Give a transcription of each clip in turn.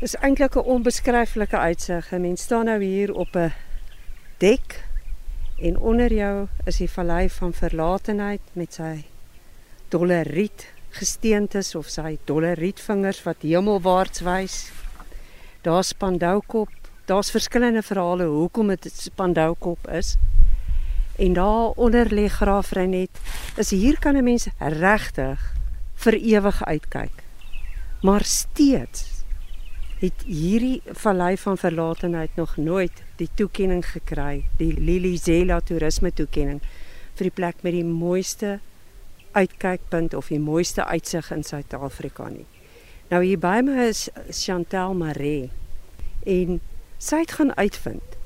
Dis eintlik 'n onbeskryflike uitsig. 'n Mens staan nou hier op 'n dek en onder jou is die vallei van verlatenheid met sy dolle riet gesteentes of sy dolle rietvingers wat hemelwaarts wys. Daar's Pandoukop. Daar's verskillende verhale hoekom dit Pandoukop is. En daar onder lê Graafrenet. Is hier kan 'n mens regtig vir ewig uitkyk. Maar steeds het hierdie vallei van verlatenheid nog nooit die toekenning gekry, die Lilizela toerisme toekenning vir die plek met die mooiste uitkykpunt of die mooiste uitsig in Suid-Afrika nie. Nou hier by my is Chantel Maree en sy het gaan uitvind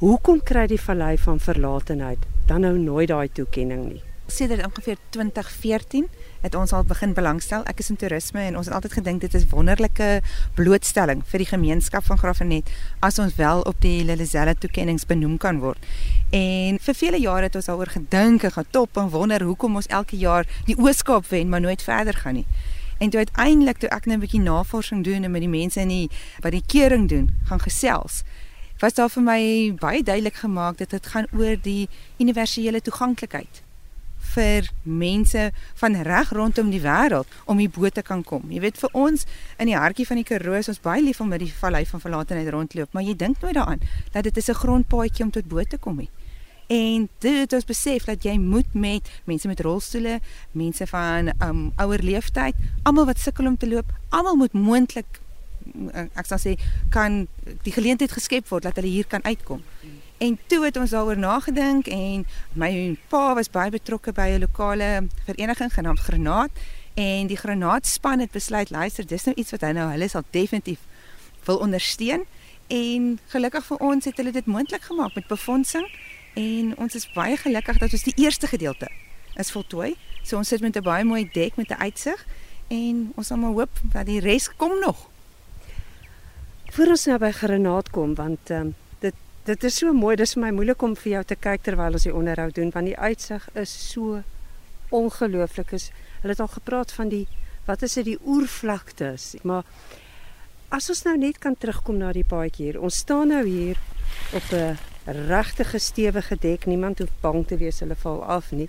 hoekom kry die vallei van verlatenheid dan nou nooit daai toekenning nie. Sedert ongeveer 2014 het ons al begin belangstel. Ek is in toerisme en ons het altyd gedink dit is wonderlike blootstelling vir die gemeenskap van Graafrenet as ons wel op die Lilizella toekennings benoem kan word. En vir vele jare het ons daaroor gedink en getop en wonder hoekom ons elke jaar die Ooskaap wen maar nooit verder gaan nie. En toe uiteindelik toe ek net 'n bietjie navorsing doen en met die mense in die wat die kering doen, gaan gesels was daar vir my baie duidelik gemaak dat dit gaan oor die universele toeganklikheid vir mense van reg rondom die wêreld om hier bo te kan kom. Jy weet vir ons in die hartjie van die Karoo is ons baie lief om met die vallei van verlatenheid rondloop, maar jy dink nooit daaraan dat dit is 'n grondpaadjie om tot bo te kom nie. En dit het ons besef dat jy moet met mense met rolstoele, mense van um ouer leeftyd, almal wat sukkel om te loop, almal moet moontlik ek sal sê kan die geleentheid geskep word dat hulle hier kan uitkom. En toe het ons daaroor nagedink en my pa was baie betrokke by 'n lokale vereniging genaamd Granaat en die Granaatspan het besluit luister dis nou iets wat hy nou hulle sal definitief wil ondersteun en gelukkig vir ons het hulle dit moontlik gemaak met befondsing en ons is baie gelukkig dat ons die eerste gedeelte is voltooi. So ons sit met 'n baie mooi dek met 'n uitsig en ons sal maar hoop dat die res kom nog. Voor ons nou by Granaat kom want um, dit is so mooi. Dis vir my moeilik om vir jou te kyk terwyl ons die onderhoud doen want die uitsig is so ongelooflik. Is hulle het al gepraat van die wat is dit die oervlaktes. Maar as ons nou net kan terugkom na die paadjie hier. Ons staan nou hier op 'n regte stewige dek. Niemand hoef bang te wees hulle val af nie.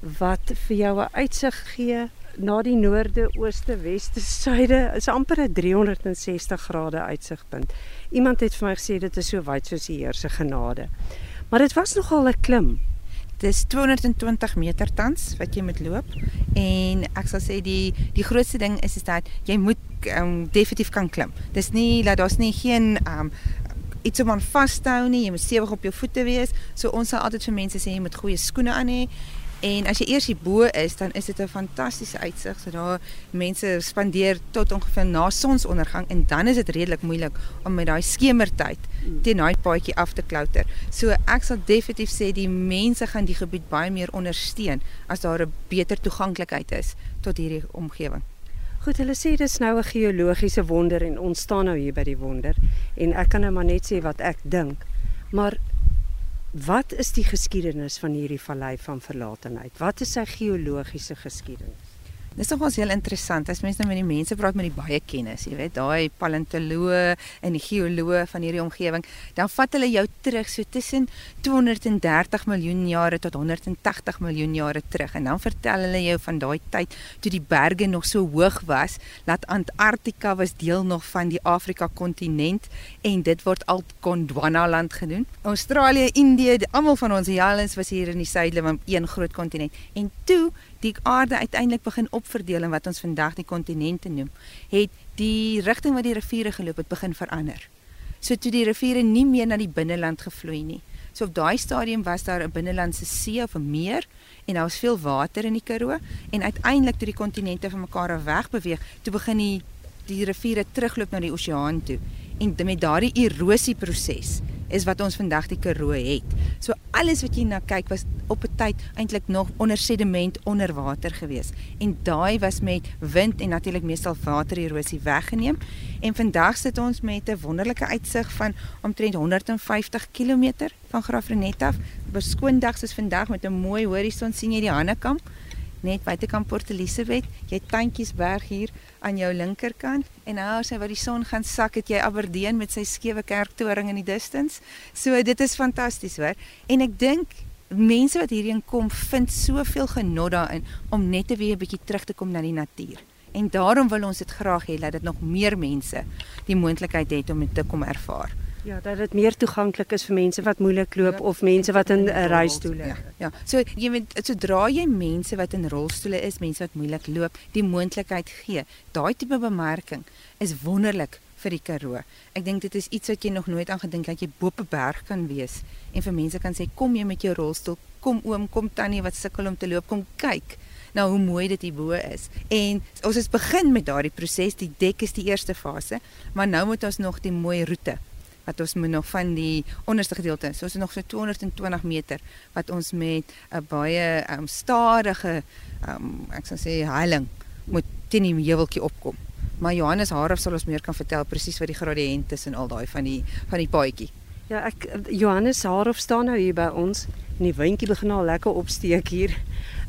Wat vir jou 'n uitsig gee na die noorde, ooste, weste, suide is amper 'n 360 grade uitsigpunt. Iemand het vir my gesê dit is so wyd soos die Heer se genade. Maar dit was nogal 'n klim. Dit is 220 meter tans wat jy moet loop en ek sal sê die die grootste ding is is dat jy moet um, definitief kan klim. Dis nie dat daar's nie geen um, iets om aan vas te hou nie. Jy moet stewig op jou voete wees. So ons sal altyd vir mense sê jy moet goeie skoene aan hê En as jy eers hier bo is, dan is dit 'n fantastiese uitsig. So daar mense spandeer tot ongeveer na sonsondergang en dan is dit redelik moeilik om met daai skemertyd mm. teen daai paadjie af te klouter. So ek sal definitief sê die mense gaan die gebied baie meer ondersteun as daar 'n beter toeganklikheid is tot hierdie omgewing. Goed, hulle sê dis nou 'n geologiese wonder en ons staan nou hier by die wonder en ek kan nou maar net sê wat ek dink. Maar Wat is die geskiedenis van hierdie vallei van verlatenheid? Wat is sy geologiese geskiedenis? Dis nogals heel interessant as mense nou met die mense praat met die baie kennis, jy weet, daai paleontoloë en die geoloë van hierdie omgewing, dan vat hulle jou terug so tussen 230 miljoen jare tot 180 miljoen jare terug en dan vertel hulle jou van daai tyd toe die berge nog so hoog was, dat Antarktika was deel nog van die Afrika kontinent en dit word al Gondwana land genoem. Australië, Indië, almal van ons jalens was hier in die suide van een groot kontinent. En toe die aarde uiteindelik begin opverdeel in wat ons vandag die kontinente noem, het die rigting wat die riviere geloop het begin verander. So toe die riviere nie meer na die binneland gevloei nie. So op daai stadium was daar 'n binnelandse see of 'n meer en daar was veel water in die Karoo en uiteindelik toe die kontinente van mekaar af wegbeweeg, toe begin die die riviere terugloop na die oseaan toe. En met daardie erosieproses is wat ons vandag die Karoo het. So alles wat jy na kyk was op 'n tyd eintlik nog onder sediment onder water gewees. En daai was met wind en natuurlik meestal watererosie weggeneem. En vandag sit ons met 'n wonderlike uitsig van omtrent 150 km van Graafrenet af. Op 'n skoon dag soos vandag met 'n mooi horison sien jy die Hanekamp net buitekant Port Elizabeth. Jy het Tantjiesberg hier aan jou linkerkant en nou as jy waar die son gaan sak, het jy Aberdeen met sy skewe kerktoring in die distance. So dit is fantasties, hoor. En ek dink mense wat hierheen kom, vind soveel genot daarin om net te weer 'n bietjie terug te kom na die natuur. En daarom wil ons dit graag hê dat dit nog meer mense die moontlikheid het om dit te kom ervaar. Ja, dat dit meer toeganklik is vir mense wat moeilik loop of mense wat in 'n rolstoel is. Ja, ja. So jy weet sodra jy mense wat in rolstoele is, mense wat moeilik loop, die moontlikheid gee. Daai tipe bemarking is wonderlik vir die Karoo. Ek dink dit is iets wat jy nog nooit aan gedink het dat jy bo op 'n berg kan wees en vir mense kan sê kom jy met jou rolstoel, kom oom, kom tannie wat sukkel om te loop, kom kyk nou hoe mooi dit hierbo is. En ons het begin met daardie proses, die dek is die eerste fase, maar nou moet ons nog die mooi roete wat ons moet nog van die onderste gedeelte, so is nog so 220 meter wat ons met 'n baie um, stadige um, ek sou sê heiling moet teen die heuweltjie opkom. Maar Johannes Harof sal ons meer kan vertel presies wat die gradiënt is en al daai van die van die paadjie. Ja, ek Johannes Harof staan nou hier by ons en die windjie begin al lekker opsteek hier.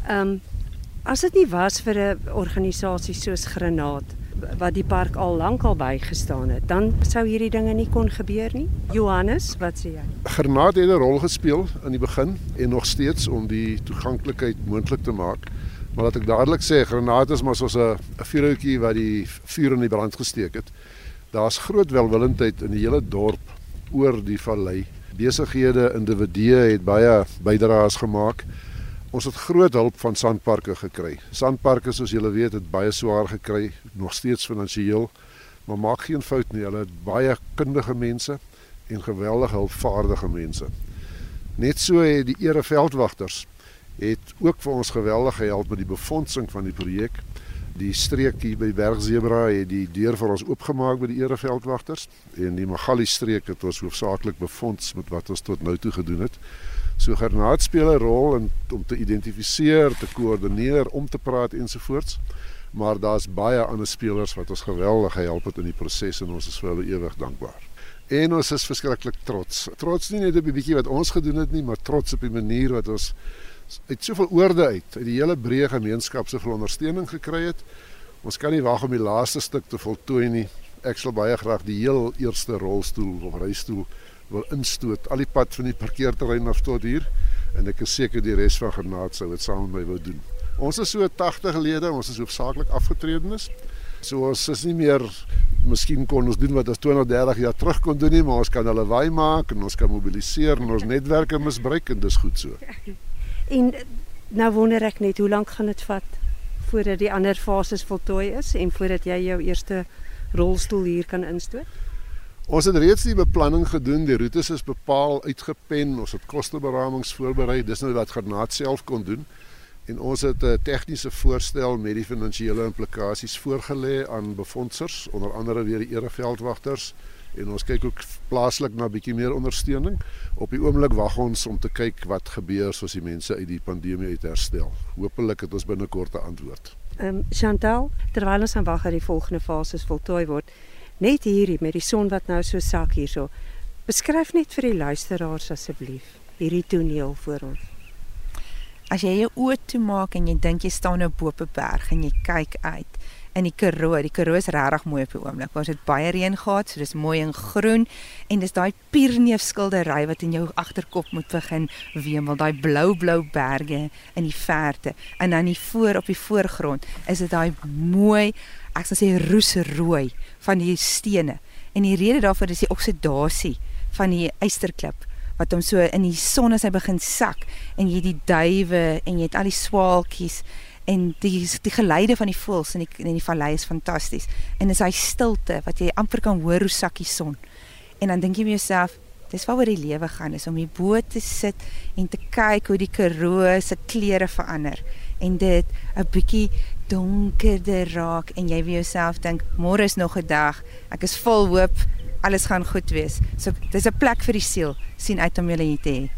Ehm um, as dit nie was vir 'n organisasie soos Granaat wat die park al lank al bygestaan het, dan sou hierdie dinge nie kon gebeur nie. Johannes, wat sê jy? Granaat het 'n rol gespeel in die begin en nog steeds om die toeganklikheid moontlik te maak. Maar laat ek dadelik sê, granate is maar soos 'n vuurhoutjie wat die vuur in die brand gesteek het. Daar's groot welwillendheid in die hele dorp oor die vallei. Besighede, individue het baie bydraes gemaak. Ons het groot hulp van sandparke gekry. Sandparke soos julle weet het baie swaar gekry, nog steeds finansiëel, maar maak geen fout nie, hulle het baie kundige mense en geweldige hulpvaardige mense. Net so het die ereveldwagters het ook vir ons geweldig gehelp met die befondsing van die projek. Die streek hier by Bergzebra het die deur vir ons oopgemaak by die ereveldwagters en die Magali streek het ons hoofsaaklik befonds met wat ons tot nou toe gedoen het. So Gernaat speel 'n rol in om te identifiseer, te koördineer, om te praat ensovoorts. Maar daar's baie ander spelers wat ons geweldig gehelp het in die proses en ons is vir hulle ewig dankbaar. En ons is verskriklik trots. Trots nie net op die bietjie wat ons gedoen het nie, maar trots op die manier wat ons uit soveel oorde uit, uit die hele breë gemeenskap se ondersteuning gekry het. Ons kan nie wag om die laaste stuk te voltooi nie. Ek sal baie graag die heel eerste rolstoel of reistool wil instoot al die pad van die parkeerterrein af tot hier en ek is seker die res van Genaat sou dit saam met my wou doen. Ons is so 80 gelede, ons is hoofsaaklik afgetredenes. So ons is nie meer miskien kon ons doen wat ons 20, 30 jaar terug kon doen nie, maar ons kan hulle waai maak en ons kan mobiliseer en ons netwerke misbruik en dis goed so. En nou wonder ek net hoe lank gaan dit vat voordat die ander fases voltooi is en voordat jy jou eerste rolstoel hier kan instoot? Ons het reeds die beplanning gedoen, die roetes is bepaal, uitgepen, ons het kosteberamings voorberei, dis nou wat Granaat self kon doen. En ons het 'n tegniese voorstel met die finansiële implikasies voorgelê aan befondsers, onder andere weer die ereveldwagters, en ons kyk ook plaaslik na bietjie meer ondersteuning. Op die oomblik wag ons om te kyk wat gebeur soos die mense uit die pandemie uit herstel. Hoopelik het ons binnekort 'n antwoord. Ehm um, Chantal, terwyl ons aan wag dat die volgende fases voltooi word, net hierdie met die son wat nou so sak hierso. Beskryf net vir die luisteraars asseblief hierdie toneel voor ons. As jy jou oë toemaak en jy dink jy staan nou bo op 'n berg en jy kyk uit, in die Karoo. Die Karoo is regtig mooi op die oomblik. Ons het baie reën gehad, so dis mooi en groen en dis daai pierneef skildery wat in jou agterkop moet begin wemel, daai blou-blou berge in die verte. En dan hier voor op die voorgrond is dit daai mooi, ek sal sê roosrooi van die stene. En die rede daarvoor is die oksidasie van die eysterklip wat hom so in die son as hy begin sak en jy die duwe en jy het al die swaalkies en die die geluide van die voëls in die in die vallei is fantasties. En dis hy stilte wat jy amper kan hoor hoe sakkie son. En dan dink jy vir jouself, dis waaroor die lewe gaan, is om hier bo te sit en te kyk hoe die Karoo se kleure verander en dit 'n bietjie donkerder raak en jy vir jouself dink, môre is nog 'n dag. Ek is vol hoop alles gaan goed wees. So dis 'n plek vir die siel. sien uit om julle hier te hê.